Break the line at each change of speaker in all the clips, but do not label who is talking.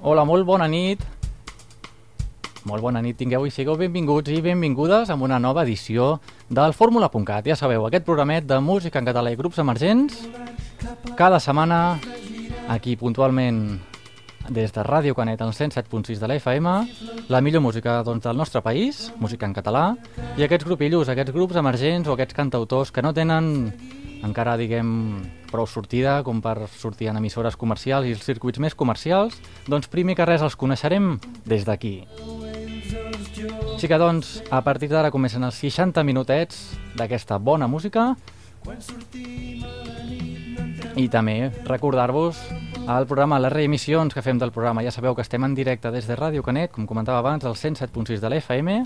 Hola, molt bona nit. Molt bona nit, tingueu i sigueu benvinguts i benvingudes a una nova edició del Fórmula.cat. Ja sabeu, aquest programet de música en català i grups emergents, cada setmana, aquí puntualment des de Ràdio Canet, al 107.6 de la FM, la millor música doncs, del nostre país, música en català, i aquests grupillos, aquests grups emergents o aquests cantautors que no tenen encara, diguem, prou sortida com per sortir en emissores comercials i els circuits més comercials, doncs primer que res els coneixerem des d'aquí. Així que doncs, a partir d'ara comencen els 60 minutets d'aquesta bona música i també recordar-vos el programa, les reemissions que fem del programa. Ja sabeu que estem en directe des de Ràdio Canet, com comentava abans, al 107.6 de l'FM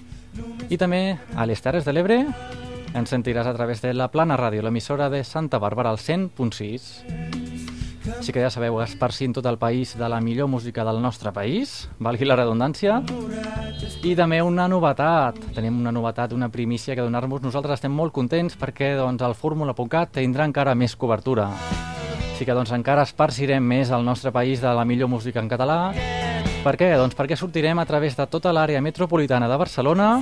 i també a les Terres de l'Ebre ens sentiràs a través de la Plana Ràdio, l'emissora de Santa Bàrbara, al 100.6. Així que ja sabeu, esparcint tot el país de la millor música del nostre país, valgui la redundància. I també una novetat, tenim una novetat, una primícia que donar-vos. Nosaltres estem molt contents perquè doncs, el Fórmula.cat tindrà encara més cobertura. Així que doncs, encara esparcirem més al nostre país de la millor música en català. Per què? Doncs perquè sortirem a través de tota l'àrea metropolitana de Barcelona,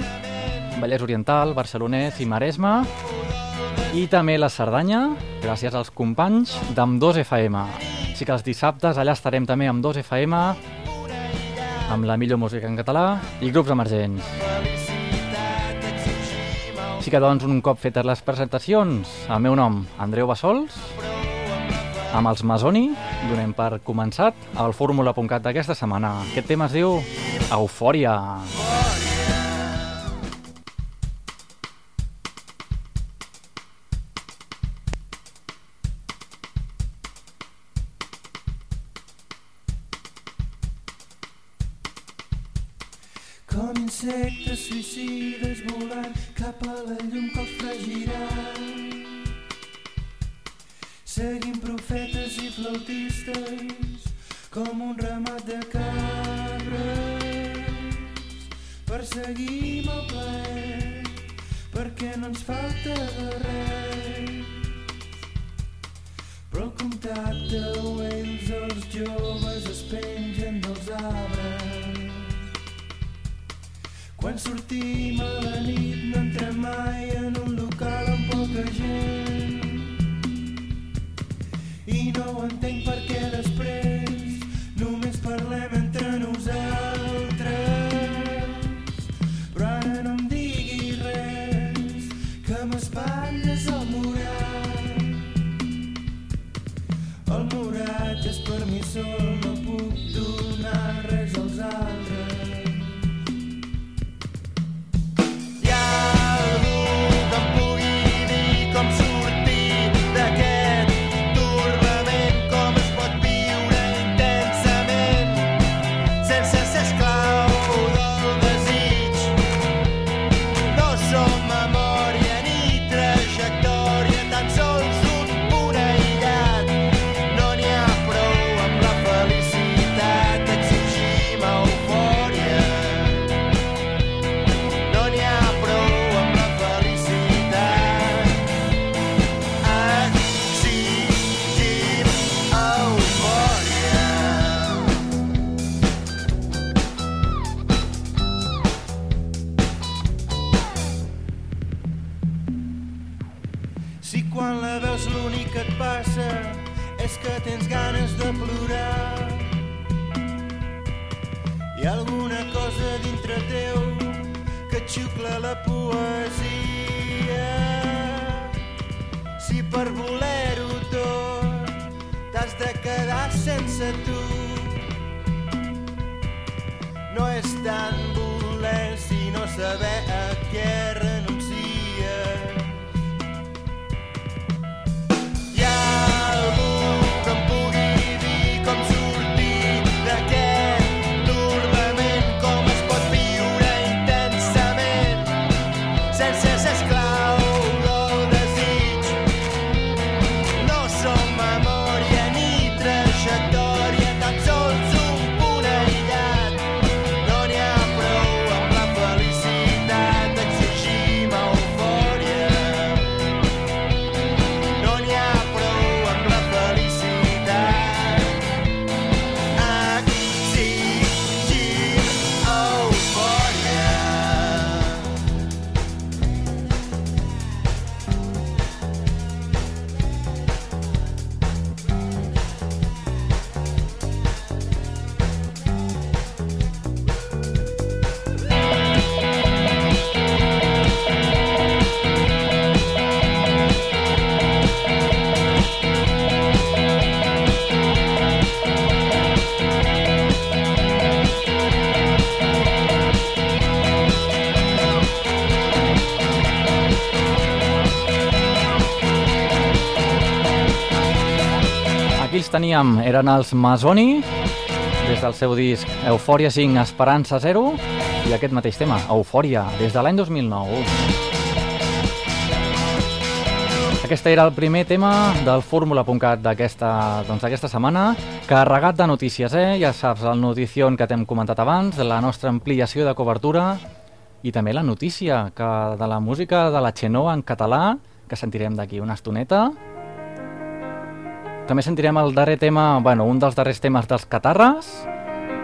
Vallès Oriental, Barcelonès i Maresme, i també la Cerdanya, gràcies als companys d'Am 2 FM. Així que els dissabtes allà estarem també amb 2 FM, amb la millor música en català i grups emergents. Així que doncs, un cop fetes les presentacions, el meu nom, Andreu Bassols, amb els Masoni, donem per començat el fórmula.cat d'aquesta setmana. Aquest tema es diu Eufòria. Eufòria.
Insectes suïcides volant cap a la llum que els fregirà. Seguim profetes i flautistes com un ramat de cabres. Perseguim el plaer perquè no ens falta de res. Però el contacte ells els joves es pengen dels arbres quan sortim a la nit no entrem mai en un local amb poca gent. I no entenc perquè després
els teníem eren els Masoni, des del seu disc Eufòria 5, Esperança 0, i aquest mateix tema, Eufòria, des de l'any 2009. Aquest era el primer tema del Fórmula.cat d'aquesta doncs, aquesta setmana, carregat de notícies, eh? Ja saps, el notició que t'hem comentat abans, la nostra ampliació de cobertura i també la notícia que de la música de la Xenó en català, que sentirem d'aquí una estoneta. També sentirem el darrer tema, bueno, un dels darrers temes dels Catarres,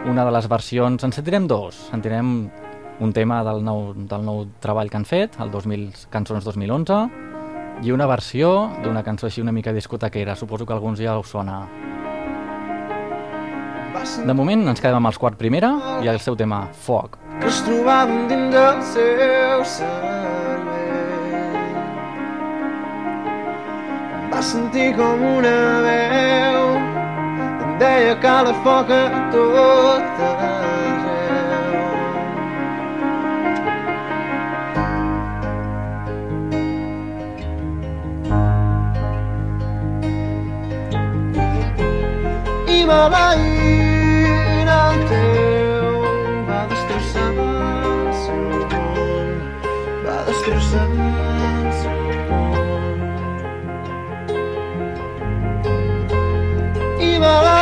una de les versions, en sentirem dos. Sentirem un tema del nou, del nou treball que han fet, el 2000, Cançons 2011, i una versió d'una cançó així una mica discotequera, suposo que alguns ja us sona. De moment ens quedem amb els quart primera i el seu tema, Foc.
que es trobaven dins del seu cervell. Va sentir com una veu, em deia que la foca tot arreu. I maleint I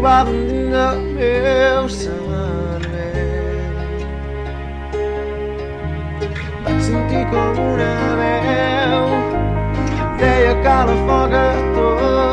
dins del meu cervell. Vaig sentir com una veu deia que la foga tot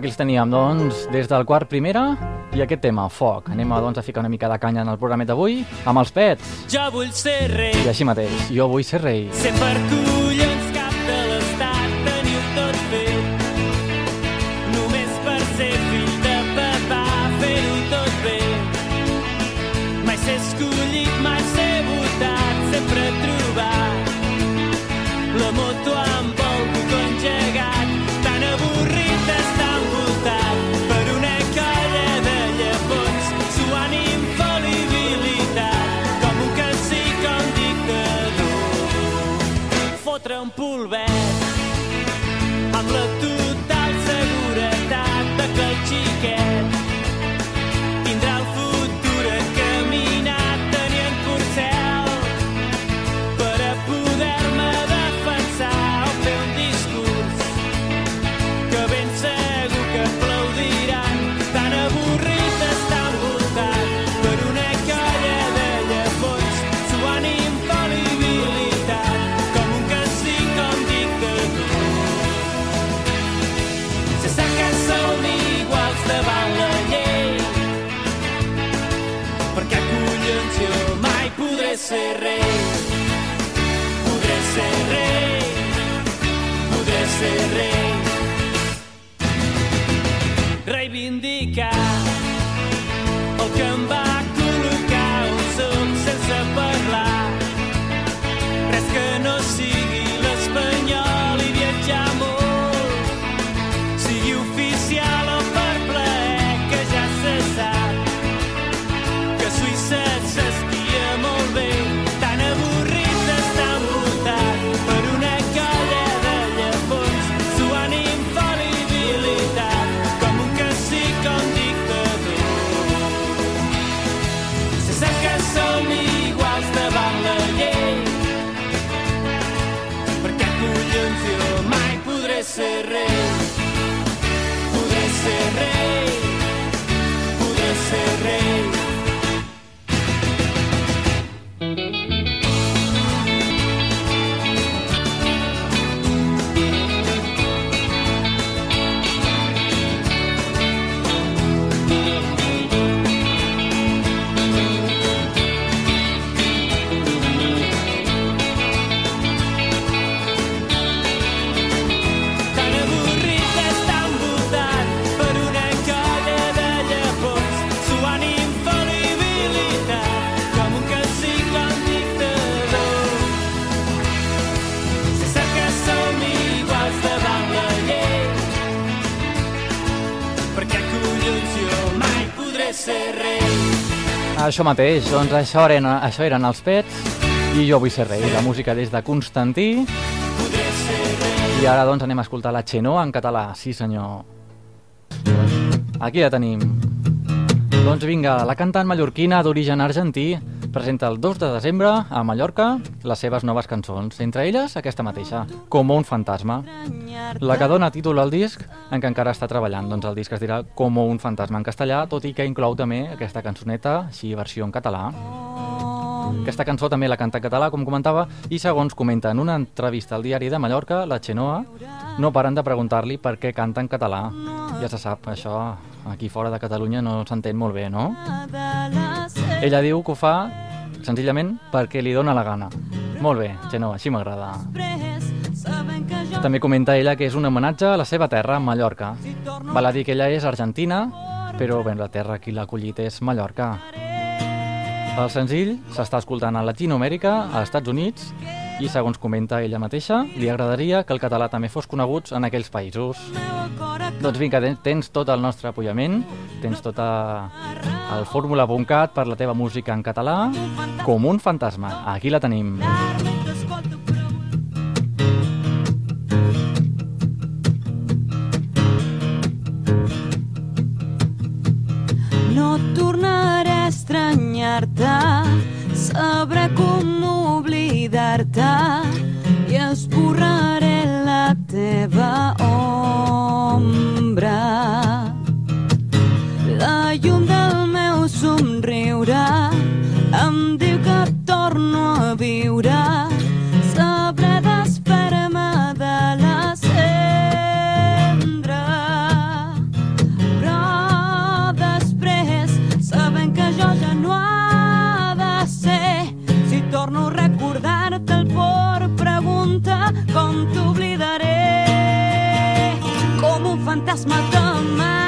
aquí els teníem, doncs, des del quart primera i aquest tema, Foc. Anem doncs, a ficar una mica de canya en el programa d'avui amb els pets.
Jo vull ser rei,
I així mateix, jo vull ser rei.
ser per collons ser rei. Podré ser rei. Podré ser rei.
Això mateix, doncs això eren, això eren els pets i jo vull ser rei. La música des de Constantí i ara doncs anem a escoltar la Xenoa en català. Sí senyor. Aquí la tenim. Doncs vinga, la cantant mallorquina d'origen argentí presenta el 2 de desembre a Mallorca les seves noves cançons, entre elles aquesta mateixa, Com un fantasma. La que dona títol al disc en què encara està treballant. Doncs el disc es dirà Com un fantasma en castellà, tot i que inclou també aquesta cançoneta, així versió en català. Aquesta cançó també la canta en català, com comentava, i segons comenta en una entrevista al diari de Mallorca, la Xenoa, no paren de preguntar-li per què canta en català. Ja se sap, això aquí fora de Catalunya no s'entén molt bé, no? Ella diu que ho fa senzillament perquè li dóna la gana. Molt bé, Xenoa, així m'agrada. També comenta ella que és un homenatge a la seva terra, Mallorca. Val a dir que ella és argentina, però bé, la terra qui l'ha acollit és Mallorca. El senzill s'està escoltant a Latinoamèrica, als Estats Units, i segons comenta ella mateixa, li agradaria que el català també fos conegut en aquells països. Doncs vinga, ten- tens tot el nostre apoyament, tens tot a- el fórmula.cat per la teva música en català, com un fantasma. Aquí la tenim.
No tornaré a estranyar-te, sabré com oblidar-te i esborraré la teva ombra. Somriure em diu que torno a viure. Sabré desfer-me de la cendra. Però després, sabent que jo ja no ha de ser, si torno a recordar-te el por, pregunta com t'oblidaré. Com un fantasma t'amaga, et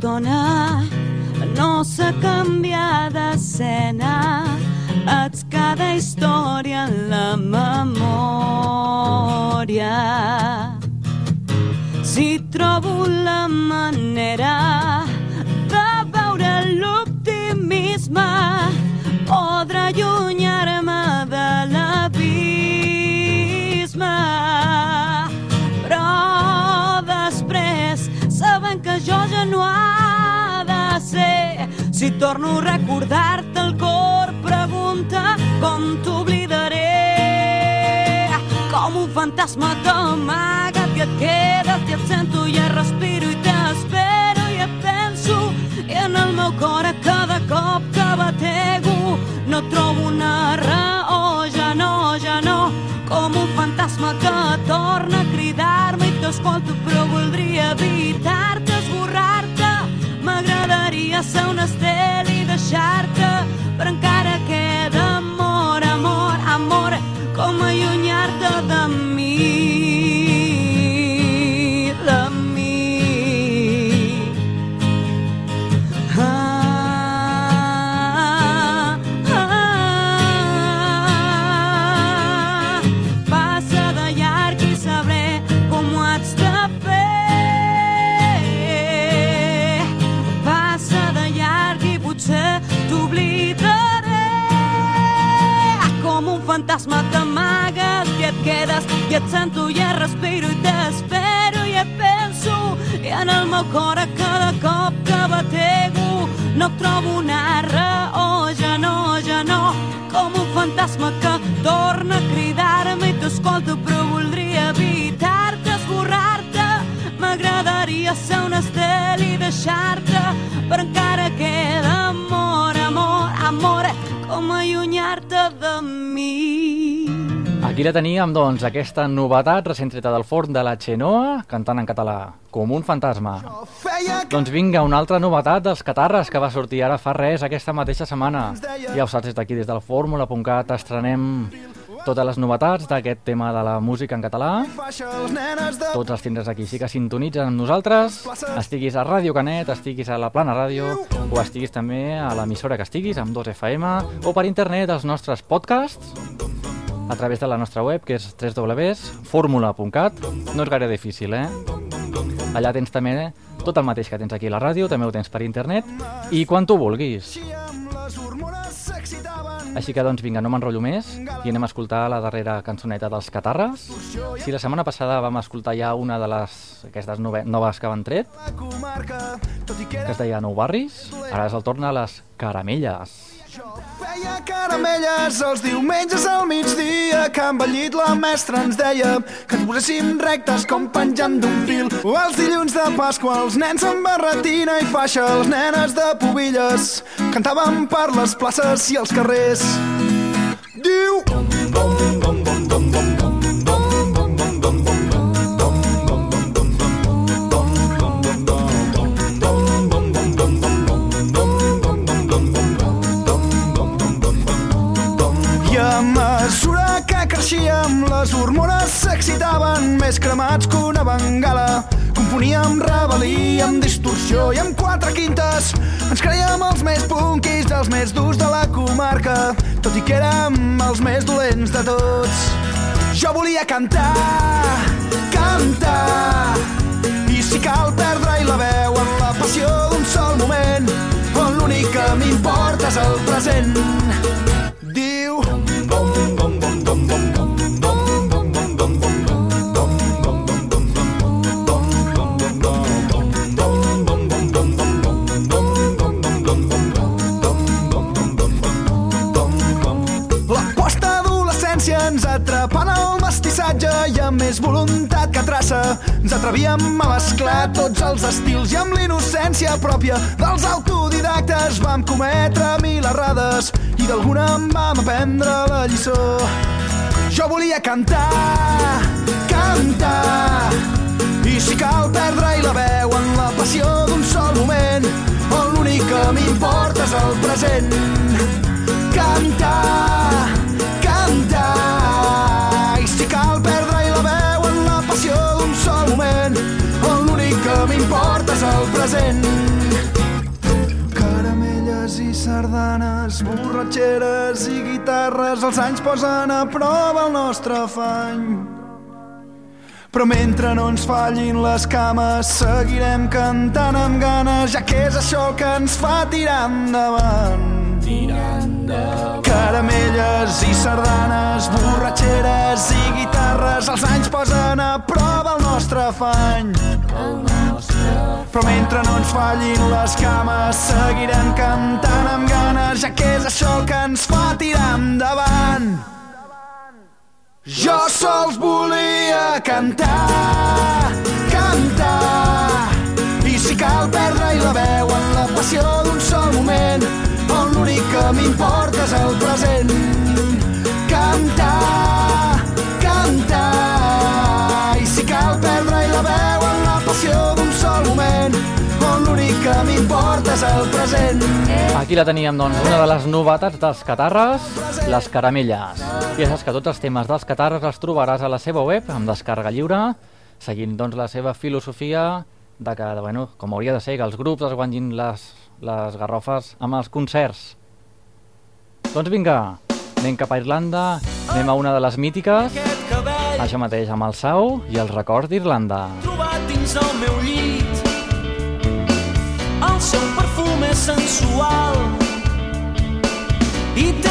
estona no sé canviar d'escena ets cada història en la memòria. Si trobo la manera de veure l'optimisme podrà allunyar-me de l'abisme. Però després sabent que jo ja no ha si torno a recordar-te el cor pregunta com t'oblidaré. Com un fantasma t'amaga i et quedes i et sento i et respiro i t'espero. I et penso i en el meu cor a cada cop que batego. No trobo una raó ja no, ja no. Com un fantasma que torna a cridar-me i t'escolto però voldria evitar-te, esborrar-te ser un estel i deixar-te però encara queda amor, amor, amor com allunyar-te de mi i et sento et respiro i t'espero i et penso i en el meu cor a cada cop que batego. No trobo una raó, ja no, ja no com un fantasma que torna a cridar-me i t'escolto però voldria evitar-te, esborrar-te. M'agradaria ser un estel i deixar-te però encara queda amor, amor, amor com allunyar-te
Aquí la teníem, doncs, aquesta novetat recent treta del forn de la Xenoa, cantant en català, com un fantasma.
Feia
Doncs vinga, una altra novetat dels Catarres que va sortir ara fa res aquesta mateixa setmana. Ja ho saps, des d'aquí, des del fórmula.cat, estrenem totes les novetats d'aquest tema de la música en català.
els.
Tots els tindràs aquí, sí que sintonitzen amb nosaltres, estiguis a Ràdio Canet, estiguis a la Plana Ràdio, o estiguis també a l'emissora que estiguis, amb 2FM, o per internet als nostres podcasts, a través de la nostra web, que és www.formula.cat. No és gaire difícil, eh? Allà tens també tot el mateix que tens aquí a la ràdio, també ho tens per internet, i quan tu vulguis. Així que, doncs, vinga, no m'enrotllo més i anem a escoltar la darrera cançoneta dels Catarres. Si la setmana passada vam escoltar ja una de les aquestes nove, noves que van tret,
que
es deia Nou Barris, ara és el torn a les Caramelles.
Feia caramelles els diumenges al migdia que amb el llit la mestra ens deia que ens poséssim rectes com penjant d'un fil. O els dilluns de Pasqua els nens amb barretina i faixa, els nenes de pubilles cantaven per les places i els carrers. Diu... I mesura que creixíem, les hormones s'excitaven més cremats que una bengala. Componíem rebel·lia amb distorsió i amb quatre quintes. Ens creiem els més punkis, els més durs de la comarca, tot i que érem els més dolents de tots. Jo volia cantar, cantar, i si cal perdre-hi la veu en la passió d'un sol moment, on l'únic que m'importa és el present. Ens atrevíem a mesclar tots els estils i amb l'innocència pròpia dels autodidactes vam cometre mil errades i d'alguna en vam aprendre la lliçó. Jo volia cantar, cantar, i si cal perdre-hi la veu en la passió d'un sol moment, on l'únic que m'importa és el present. Cantar, cantar, i si cal perdre-hi la veu en la passió moment, on l'únic que m'importa és el present. Caramelles i sardanes, borratxeres i guitarres, els anys posen a prova el nostre afany. Però mentre no ens fallin les cames, seguirem cantant amb ganes, ja que és això el que ens fa tirar endavant. Caramelles i sardanes, borratxeres i guitarres, els anys posen a prova el nostre afany. Però mentre no ens fallin les cames, seguirem cantant amb ganes, ja que és això el que ens fa tirar endavant. Jo sols volia cantar, cantar, i si cal perdre-hi la veu en la passió d'un sol moment, l'únic que m'importa és el present. Cantar, cantar, i si cal perdre-hi la veu en la passió d'un sol moment, on l'únic que m'importa és el present.
Aquí la teníem, doncs, una de les novetats dels Catarres, les Caramelles. I saps que tots els temes dels Catarres els trobaràs a la seva web, amb descàrrega lliure, seguint, doncs, la seva filosofia de que, bueno, com hauria de ser, que els grups es guanyin les, les garrofes amb els concerts. Doncs vinga, anem cap a Irlanda, anem a una de les mítiques, això mateix, amb el Sau i el record d'Irlanda.
trobat dins el meu llit. El seu perfum és sensual i té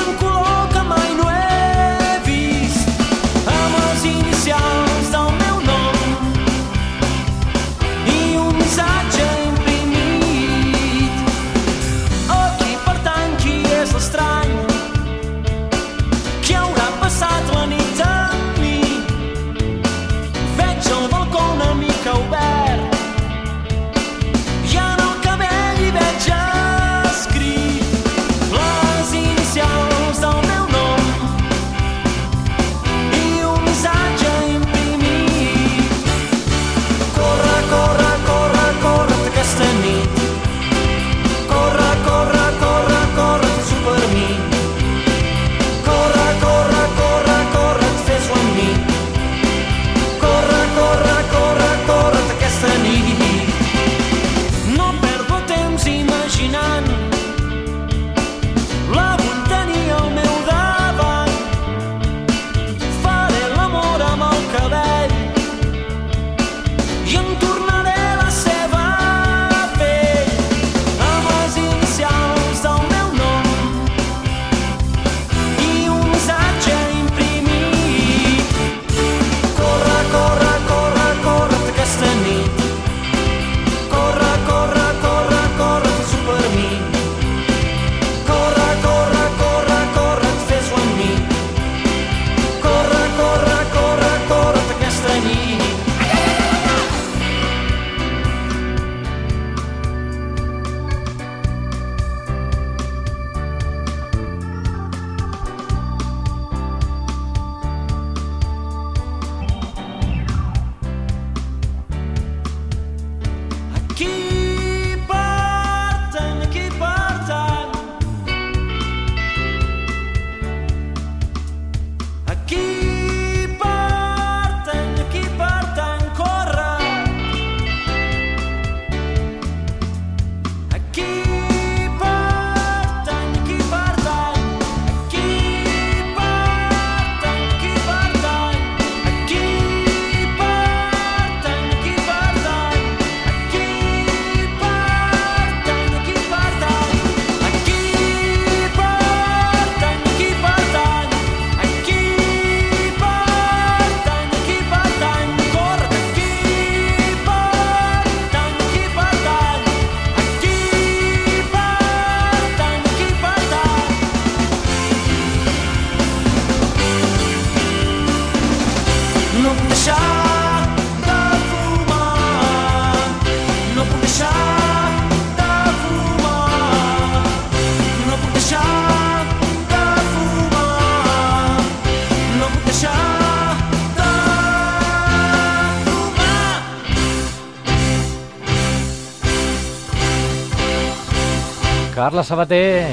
Carla Sabater,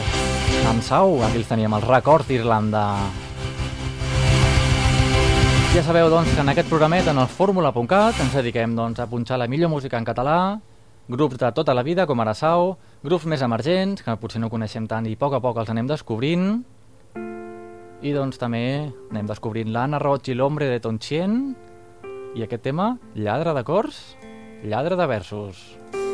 amb Sau, aquí els teníem, el record d'Irlanda. Ja sabeu, doncs, que en aquest programet, en el fórmula.cat, ens dediquem doncs, a punxar la millor música en català, grups de tota la vida, com ara Sau, grups més emergents, que potser no coneixem tant i a poc a poc els anem descobrint, i doncs també anem descobrint l'Anna Roig i l'Hombre de Tonchien, i aquest tema, lladre de cors, lladre de versos.
Conec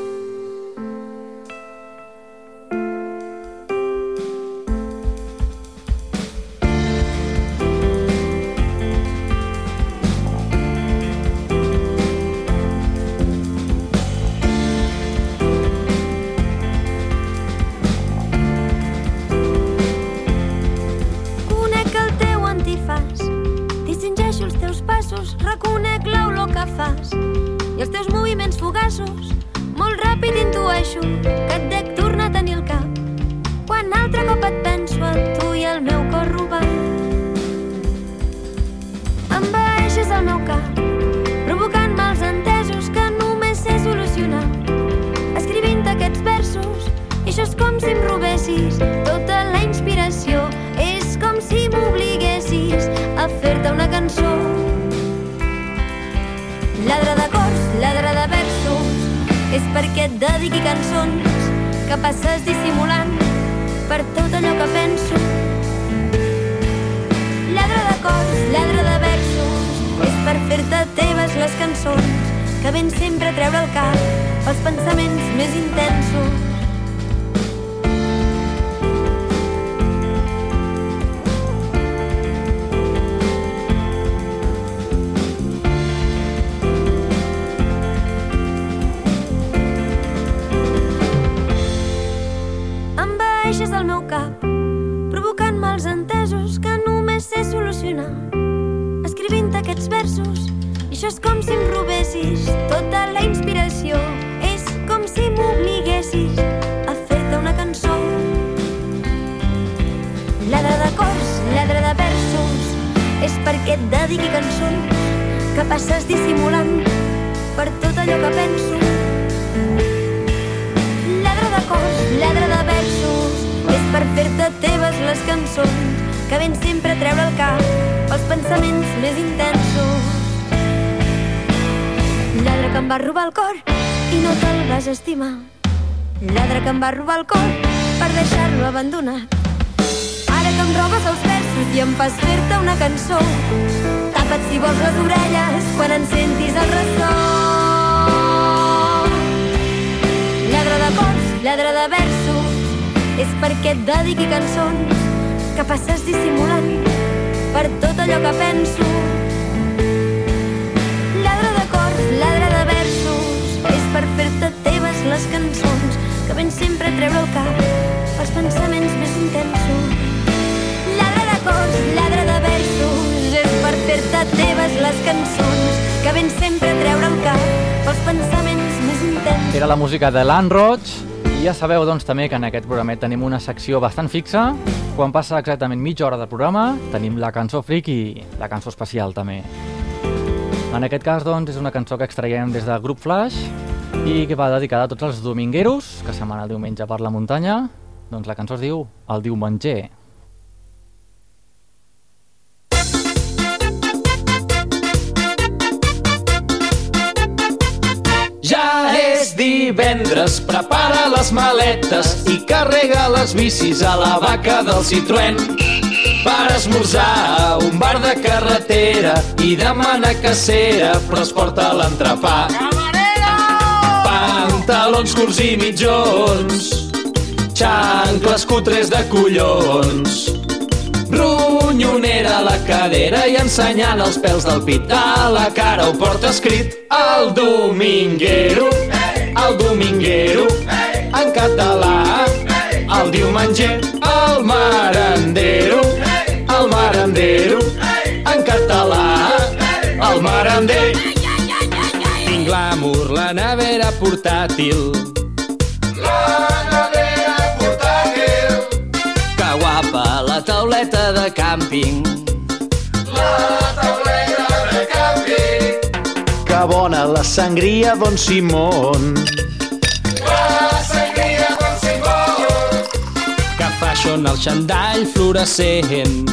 perquè et dediqui cançons que passes dissimulant per tot allò que penso. Lladre de cors, lladre de versos, és per fer-te teves les cançons que ven sempre a treure el cap els pensaments més intensos. Versos, i això és com si em robessis tota la inspiració. És com si m'obliguessis a fer-te una cançó. Lladre de cors, lladre de versos, és perquè et dediqui cançons que passes dissimulant per tot allò que penso. Lladre de cors, lladre de versos, és per fer-te teves les cançons que ven sempre a treure el cap els pensaments més intensos. Lladre que em va robar el cor i no te'l vas estimar. Lladre que em va robar el cor per deixar-lo abandonat. Ara que em robes els versos i em fas fer-te una cançó, tapa't si vols les orelles quan en sentis el ressò. Lladre de cors, lladre de versos, és perquè et dediqui cançons que passes dissimulant per tot allò que penso. Lladre de cors, lladre de versos, és per fer-te teves les cançons que ven sempre treure el cap els pensaments més intensos. Lladre de cors, lladre de versos, és per fer-te teves les cançons que ven sempre treure el cap els pensaments més intensos.
Era la música de l'Ann Roig i ja sabeu doncs també que en aquest programet tenim una secció bastant fixa. Quan passa exactament mitja hora del programa tenim la cançó friki, la cançó especial també. En aquest cas doncs és una cançó que extraiem des del grup Flash i que va dedicada a tots els domingueros que el diumenge per la muntanya. Doncs la cançó es diu El diumenger.
És divendres, prepara les maletes i carrega les bicis a la vaca del Citroën. Per esmorzar, un bar de carretera i demana cacera, però es porta l'entrepà. Pantalons curts i mitjons, xancles cutres de collons, a la cadera i ensenyant els pèls del pit. A la cara ho porta escrit el dominguero, el dominguero, en català, el diumenger, el marandero, el marandero, en català, el marander. Tinc glamour, la nevera portàtil, tauleta de càmping.
Que bona la sangria, don Simón.
xandall fluorescent.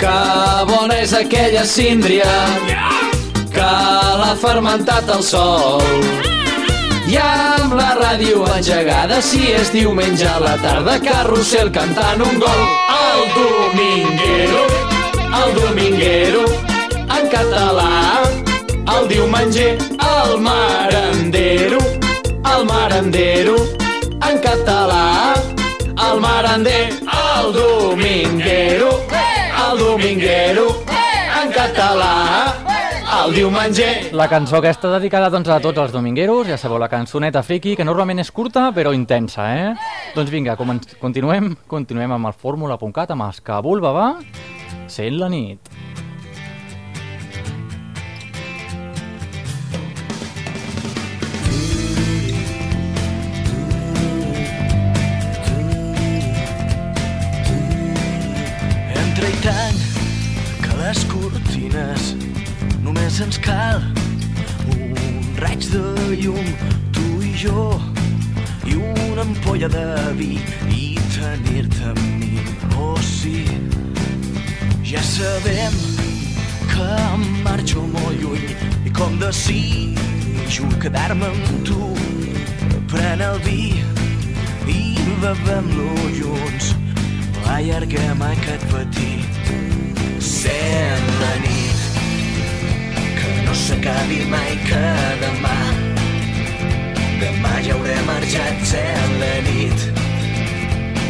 Que bona és aquella síndria que l'ha fermentat el sol. I amb la ràdio engegada, si és diumenge a la tarda, carrusel cantant un gol. El dominguero, el dominguero, en català. El diumenger, el marendero, el marendero, en català. El merander, el dominguero, el dominguero, en català. El diumenger,
La cançó aquesta dedicada doncs, a tots els domingueros, ja sabeu, la cançoneta friki, que normalment és curta però intensa, eh? Doncs vinga, continuem, continuem amb el fórmula.cat, amb els que Bulba va, sent la nit.
Entra i tant que les cortines només ens cal un raig de llum, tu i jo, i una ampolla de vi i tenir-te amb mi. Oh, sí, ja sabem que marxo molt lluny i com desitjo quedar-me amb tu. Pren el vi i bevem-lo junts. Allarguem aquest petit sent la nit no s'acabi mai que demà demà ja hauré marxat sent la nit.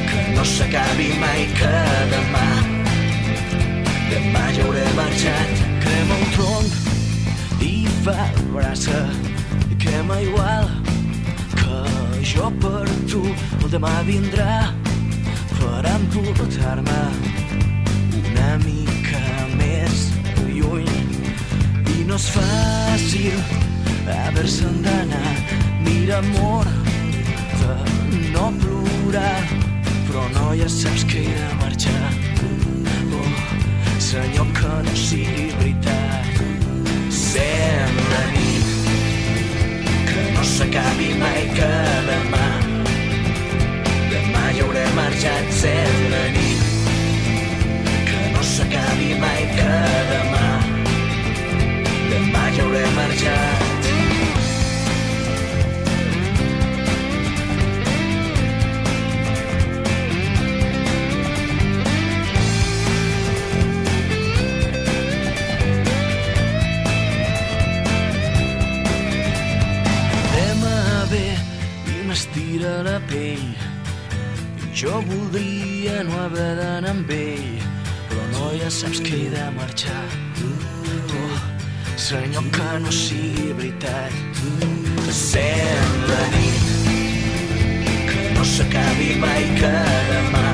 Que no s'acabi mai que demà demà ja hauré marxat. Crema un tronc i fa braça i crema igual que jo per tu. El demà vindrà per emportar-me una mica no és fàcil haver-se'n d'anar mira amor de no plorar però no ja saps que he de marxar. Oh, senyor que no sigui veritat. Sent la nit que no s'acabi mai que demà demà ja hauré marxat. Sent la nit que no s'acabi mai que demà demà ja hauré marxat. M'estira la pell. I jo voldria no haver d'anar amb ell però no ja saps que he de marxar senyor que no sigui veritat. Sent la nit que no s'acabi mai que demà.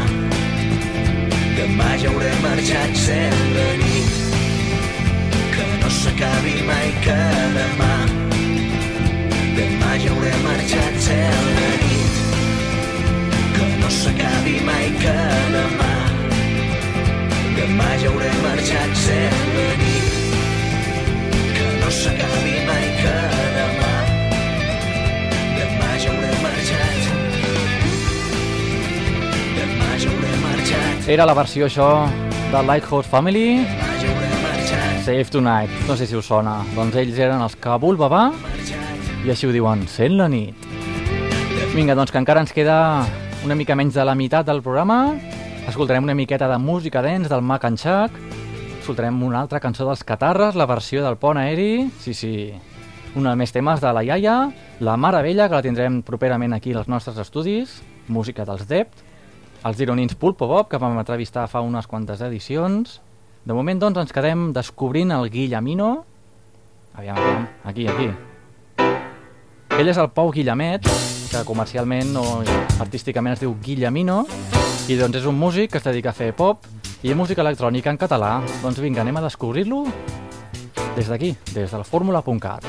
Demà ja hauré marxat sent la nit que no s'acabi mai que demà. Demà ja hauré marxat sent la nit que no s'acabi mai que demà. Demà ja hauré marxat sent la
Era la versió, això, de Lighthouse Family, Save Tonight. No sé si us sona. Doncs ells eren els que Bulba va, i així ho diuen, sent la nit. Vinga, doncs que encara ens queda una mica menys de la meitat del programa. Escoltarem una miqueta de música dents del Mac and Chuck. Escoltarem una altra cançó dels Catarres, la versió del Pont Aeri. Sí, sí, un dels més temes de la iaia, la Mare Vella, que la tindrem properament aquí als nostres estudis, música dels Dept, els Gironins Pulpo Bob, que vam entrevistar fa unes quantes edicions. De moment, doncs, ens quedem descobrint el Guillemino. Aviam, aviam, aquí, aquí. Ell és el Pau Guillemet, que comercialment o artísticament es diu Guillemino, i doncs és un músic que es dedica a fer pop i música electrònica en català. Doncs vinga, anem a descobrir-lo des d'aquí, des del fórmula.cat.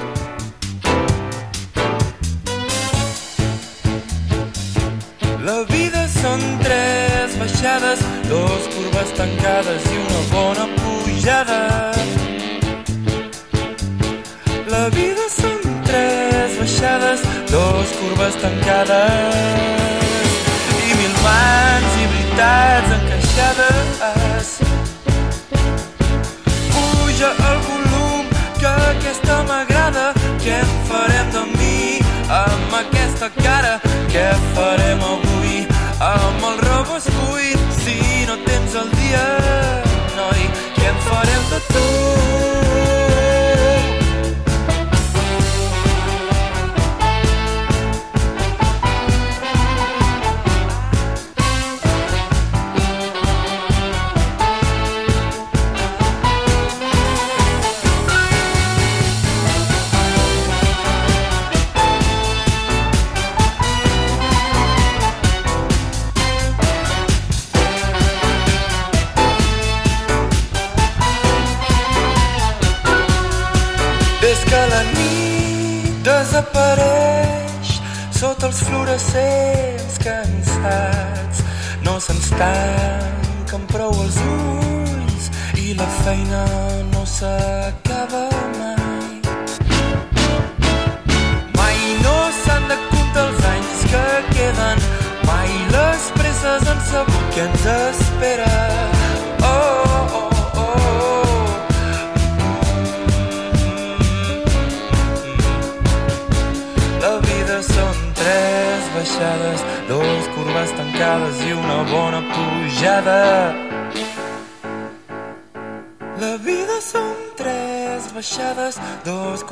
La vida són tres baixades, dos curves tancades i una bona pujada. La vida són tres baixades, dos curves tancades i mil mans i veritats encaixades. Puja el volum, que aquesta m'agrada. Què en farem de mi amb aquesta cara? Què farem avui amb el robot buit si no tens el dia,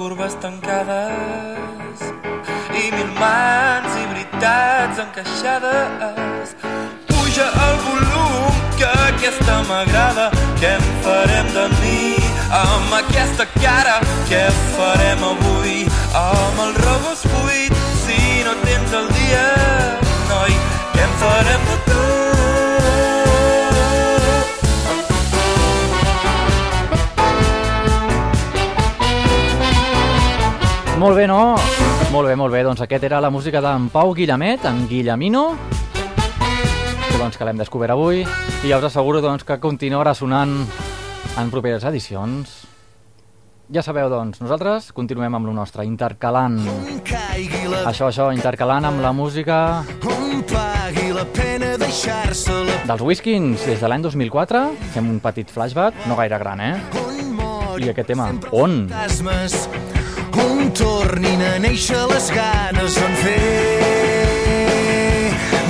curves tancades i mil mans i veritats encaixades. Puja el volum, que aquesta m'agrada. Què en farem de mi amb aquesta cara? Què farem
Molt bé. Doncs aquest era la música d'en Pau Guillamet, en Guillamino, doncs, que l'hem descobert avui. I ja us asseguro doncs, que continuarà sonant en properes edicions. Ja sabeu, doncs, nosaltres continuem amb lo nostre, intercalant. Això, això, intercalant amb la música
la pena la...
dels Whiskins des de l'any 2004. Fem un petit flashback, no gaire gran, eh? I aquest tema, on?
on tornin a néixer les ganes on fer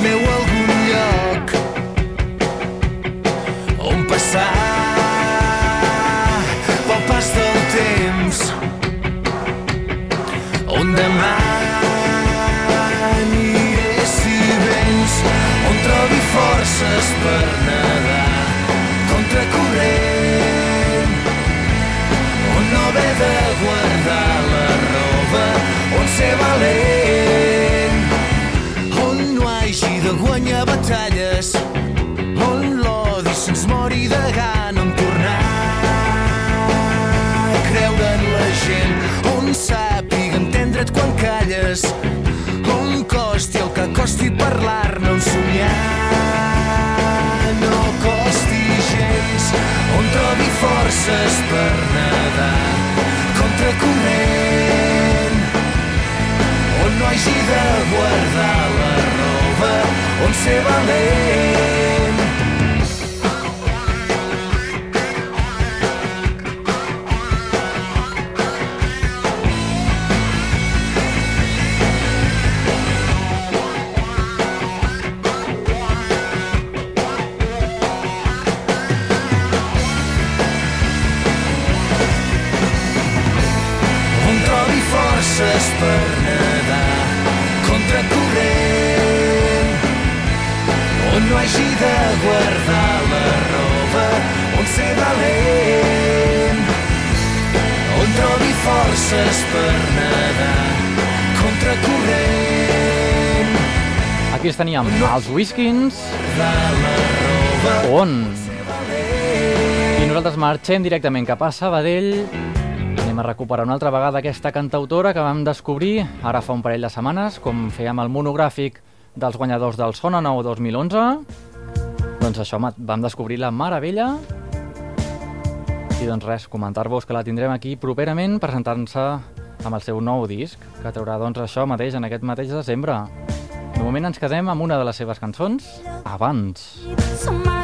meu algun lloc on passar pel pas del temps on demà aniré si vens on trobi forces per nedar contracorrent on no haver de on ser valent, on no hagi de guanyar batalles, on l'odi se'ns mori de gana en tornar creure en la gent, on sàpiga entendre't quan calles, on costi el que costi parlar-ne, on somiar no costi gens, on trobi forces per nedar contracorrent, on no hagi de guardar la roba, on ser valent. on no hagi de guardar la roba on ser valent on trobi forces per nedar contracorrent
Aquí els teníem els Whiskins,
de la roba
on? I nosaltres marxem directament cap a Sabadell. Anem a recuperar una altra vegada aquesta cantautora que vam descobrir ara fa un parell de setmanes, com fèiem el monogràfic dels guanyadors del Sona Nou 2011. Doncs això, vam descobrir la Meravella. I doncs res, comentar-vos que la tindrem aquí properament presentant-se amb el seu nou disc, que traurà doncs això mateix en aquest mateix desembre. De moment ens quedem amb una de les seves cançons, Abans.
S'amaga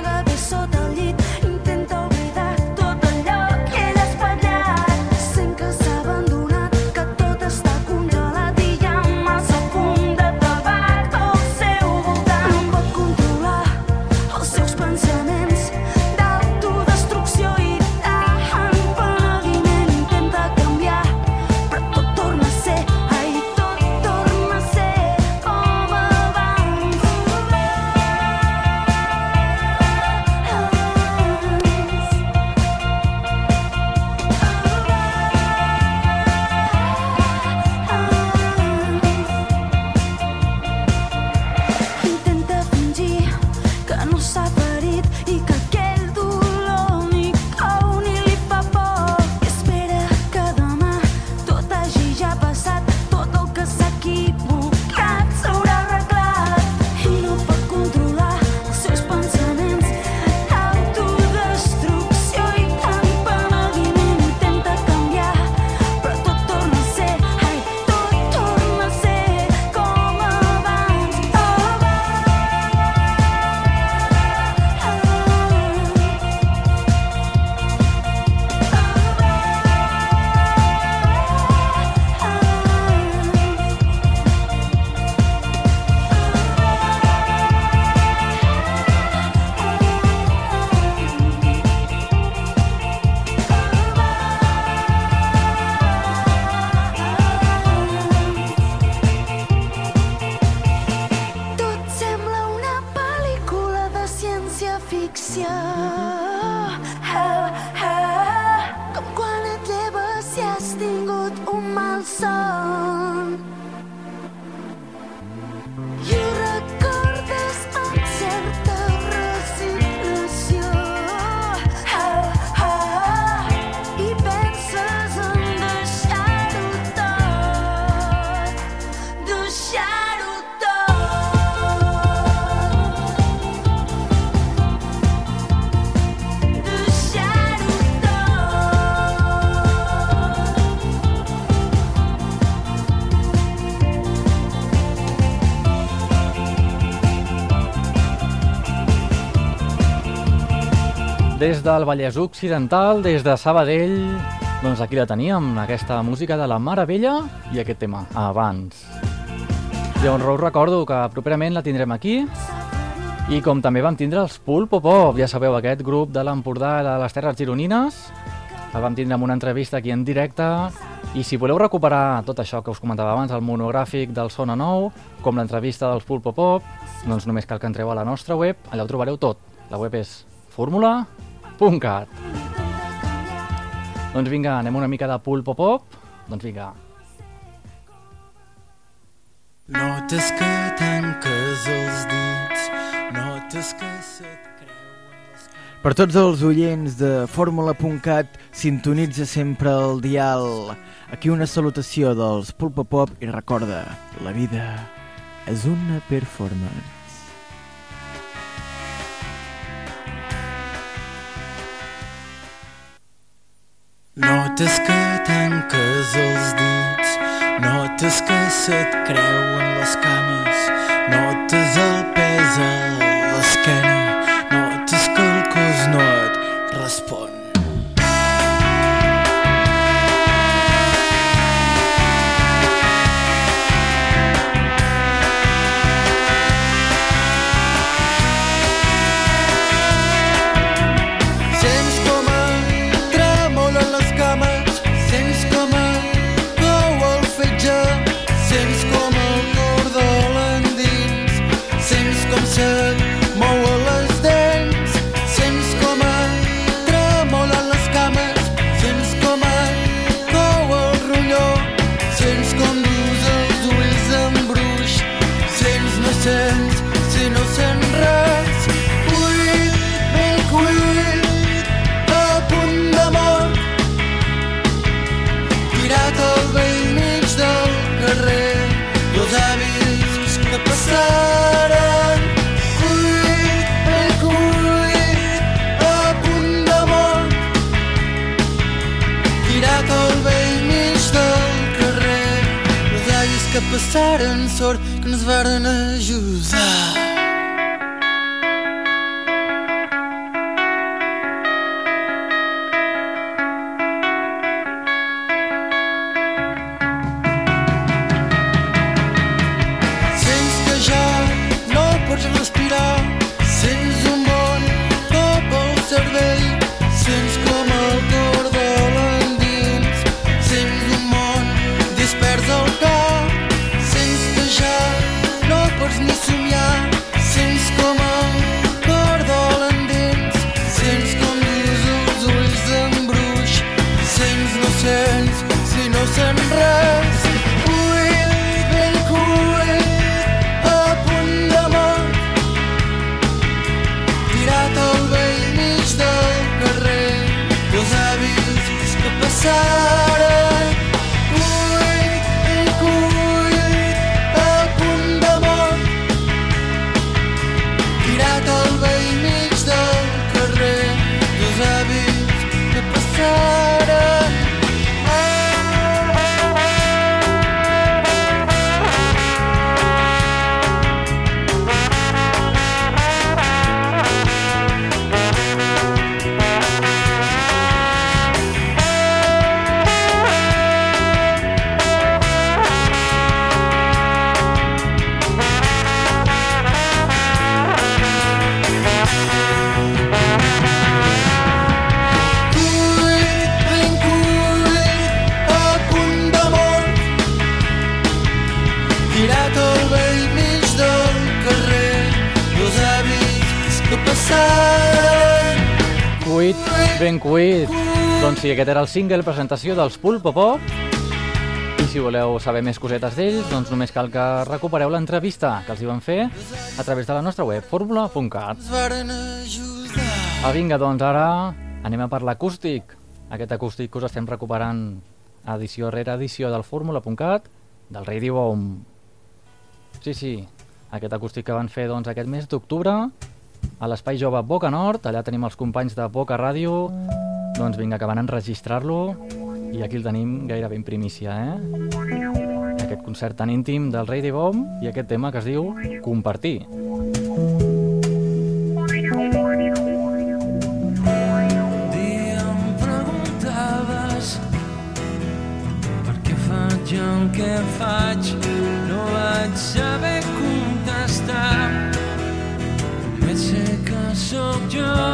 Del Vallès Occidental, des de Sabadell, doncs aquí la teníem, aquesta música de la Mare Vella i aquest tema, abans. Llavors us recordo que properament la tindrem aquí i com també vam tindre els Pulpo Pop, ja sabeu, aquest grup de l'Empordà de les Terres Gironines, el vam tindre en una entrevista aquí en directe i si voleu recuperar tot això que us comentava abans, el monogràfic del Sona Nou, com l'entrevista dels Pulpo Pop, doncs només cal que entreu a la nostra web, allà ho trobareu tot. La web és fórmula.cat. Doncs vinga, anem una mica de Pulpo Pop. Doncs vinga.
Notes que tanques els dits, notes que se't
Per tots els oients de Fórmula.cat, sintonitza sempre el dial. Aquí una salutació dels Pulpa Pop i recorda, la vida és una performance.
Notes que tanques els dits, notes que se't creuen les cames, notes el pes a l'esquena, notes que el cos no et respon. Que passaren sort que ens varen ajudar. Cuit, ben cuit.
Doncs sí, aquest era el single presentació dels Pulpo Pop. I si voleu saber més cosetes d'ells, doncs només cal que recupereu l'entrevista que els hi van fer a través de la nostra web, fórmula.cat. Ah, vinga, doncs ara anem a per l'acústic. Aquest acústic que us estem recuperant edició rere edició del fórmula.cat, del Radio Home. Sí, sí, aquest acústic que van fer doncs, aquest mes d'octubre a l'Espai Jove Boca Nord, allà tenim els companys de Boca Ràdio, doncs vinga, que van enregistrar-lo i aquí el tenim gairebé en primícia, eh? Aquest concert tan íntim del Radio Home i aquest tema que es diu Compartir.
em preguntaves per què el que faig no vaig saber contestar només sé que sóc jo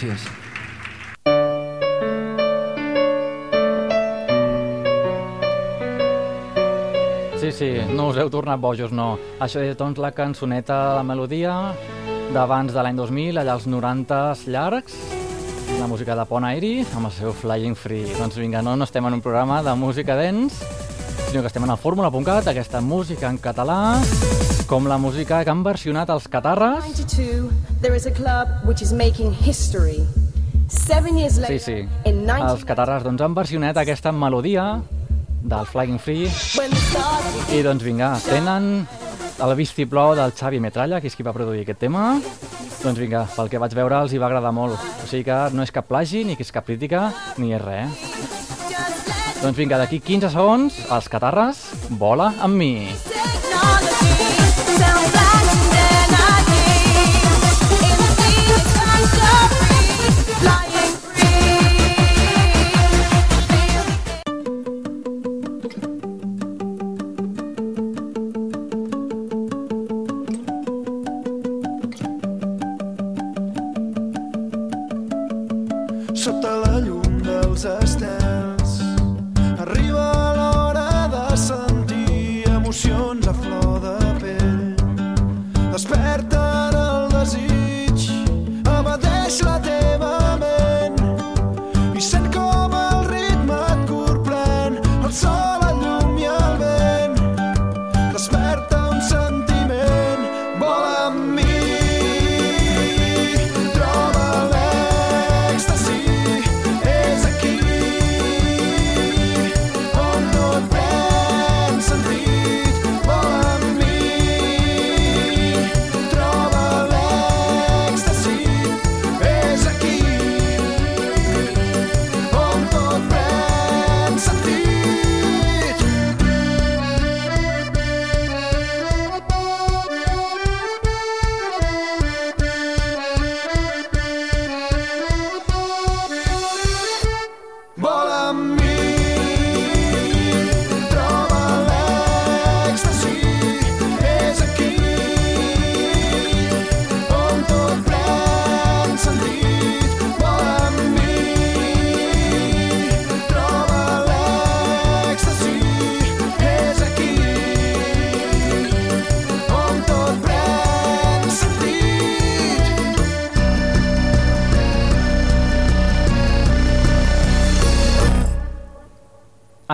gràcies.
Sí, sí, no us heu tornat bojos, no. Això és, doncs, la cançoneta, la melodia d'abans de l'any 2000, allà als 90 llargs, la música de Pont Aeri, amb el seu Flying Free. Doncs vinga, no, no estem en un programa de música dance, sinó que estem en el fórmula.cat, aquesta música en català, com la música que han versionat els catarres.
92, there is a club which is making history. Seven years later,
Sí, sí,
in 19...
els catarres doncs, han versionat aquesta melodia del Flying Free I doncs vinga, tenen el vistiplau del Xavi Metralla, que és qui va produir aquest tema. Doncs vinga, pel que vaig veure els hi va agradar molt. O sigui que no és cap plagi, ni que és cap crítica, ni és res. Doncs vinga, d'aquí 15 segons, els catarres, vola amb mi.
Sota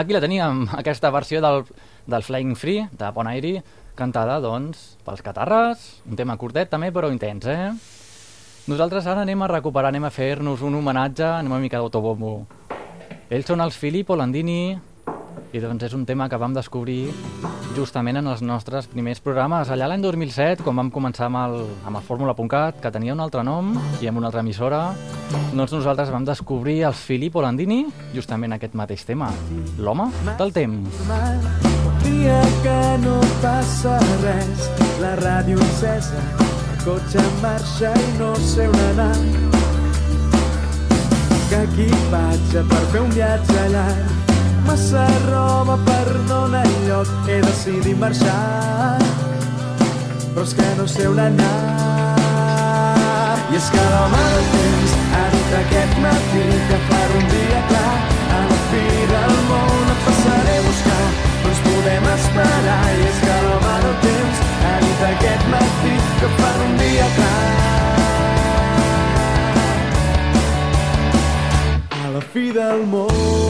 Aquí
la teníem, aquesta versió del, del Flying Free, de Pont Aeri, cantada, doncs, pels catarres, un tema curtet també, però intens, eh? Nosaltres ara anem a recuperar, anem a fer-nos un homenatge, anem una mica d'autobombo. Ells són els Filippo Landini, i doncs és un tema que vam descobrir justament en els nostres primers programes. Allà l'any 2007, quan vam començar amb el, amb el Fórmula.cat, que tenia un altre nom i amb una altra emissora, doncs nosaltres vam descobrir els Filippo Landini, justament aquest mateix tema, l'home del temps.
dia que no passa res, la ràdio encesa, el cotxe en marxa i no sé on anar. Que equipatge per fer un viatge llarg, massa roba per no anar enlloc, he decidit marxar, però és que no sé on anar. I és que l'home del temps ha dit aquest matí que farà un dia clar, a la fi del món et passaré a buscar, no ens podem esperar. I és que l'home del temps ha dit aquest matí que farà un dia clar. A la fi del món.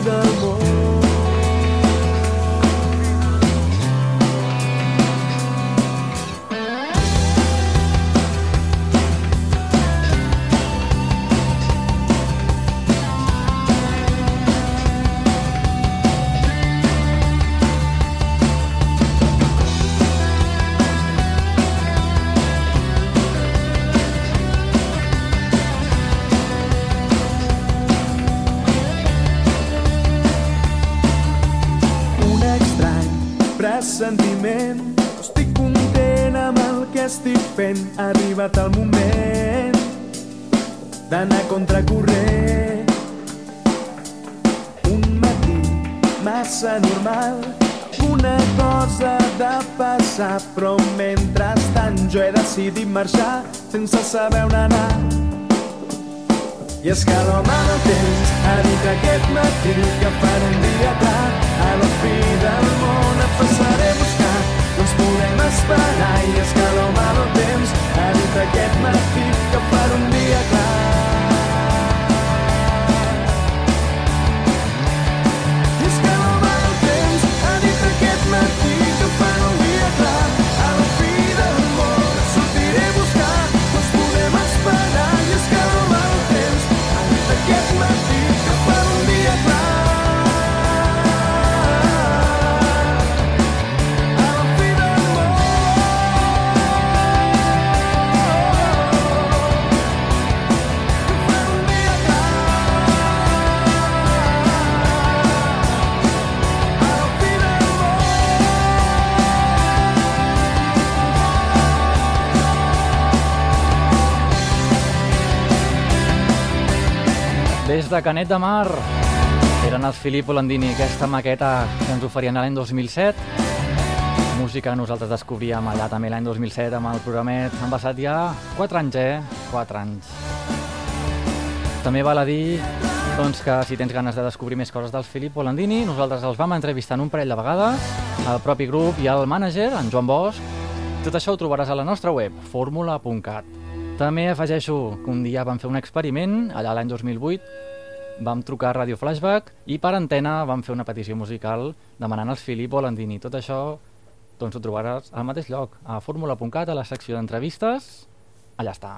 A la
sentiment. Estic content amb el que estic fent. Ha arribat el moment d'anar contracorrent. Un matí massa normal, una cosa de passar, però mentrestant jo he decidit marxar sense saber on anar. I és que l'home del temps ha dit aquest matí que farà un dia clar a la fi del món et passaré a buscar. No ens podem esperar i és que l'home del temps. Ha dit aquest matí que farà un dia clar
Canet de Mar eren els Filippo Landini, aquesta maqueta que ens oferien l'any 2007. Música nosaltres descobríem allà també l'any 2007 amb el programet. Han passat ja 4 anys, eh? 4 anys. També val a dir doncs, que si tens ganes de descobrir més coses dels Filippo Landini, nosaltres els vam entrevistar en un parell de vegades, el propi grup i el mànager, en Joan Bosch. Tot això ho trobaràs a la nostra web, formula.cat. També afegeixo que un dia vam fer un experiment, allà l'any 2008, vam trucar a Radio Flashback i per antena vam fer una petició musical demanant els Filippo Landini. Tot això doncs, ho trobaràs al mateix lloc, a formula.cat, a la secció d'entrevistes. Allà està.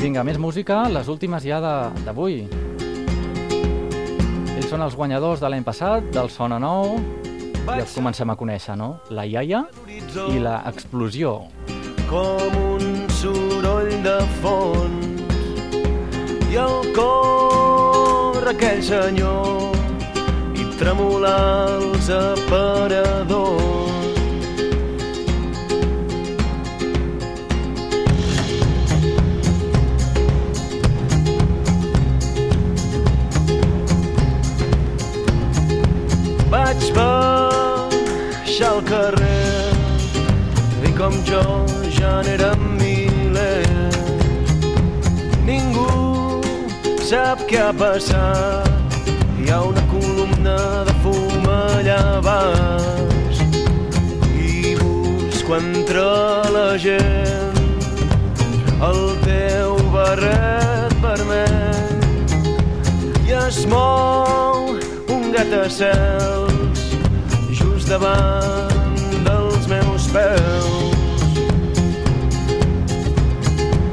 Vinga, més música, les últimes ja d'avui. Ells són els guanyadors de l'any passat, del Sona Nou, i els comencem a conèixer, no? La iaia i la explosió.
com un soroll de fons i el cor aquell senyor i tremolar els aparadors. Vaig baixar al carrer i com jo ja n'eren ha passat, hi ha una columna de fum allà baix. I busco entre la gent el teu barret vermell i es mou un gratacels just davant dels meus peus.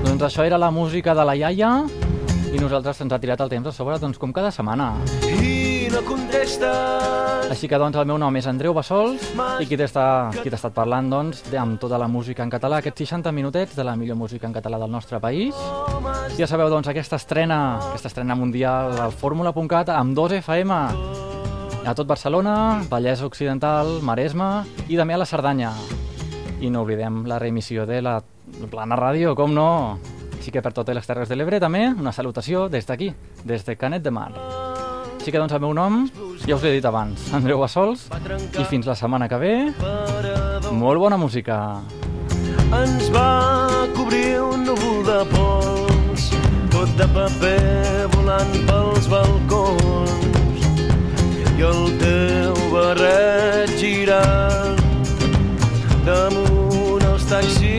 Doncs això era la música de la iaia i nosaltres ens ha tirat el temps a sobre doncs, com cada setmana.
I no contestes
Així que doncs el meu nom és Andreu Bassols i qui t'ha estat parlant doncs de- amb tota la música en català, aquests 60 minutets de la millor música en català del nostre país. Ja sabeu doncs aquesta estrena, aquesta estrena mundial al fórmula.cat amb 2 FM a tot Barcelona, Vallès Occidental, Maresme i també a la Cerdanya. I no oblidem la reemissió de la Plana Ràdio, com no? així que per totes les Terres de l'Ebre també una salutació des d'aquí, des de Canet de Mar. Així que doncs el meu nom, ja us l'he dit abans, Andreu Bassols, i fins la setmana que ve, molt bona música.
Ens va cobrir un núvol de pols, tot de paper volant pels balcons, i el teu barret girant damunt els taxis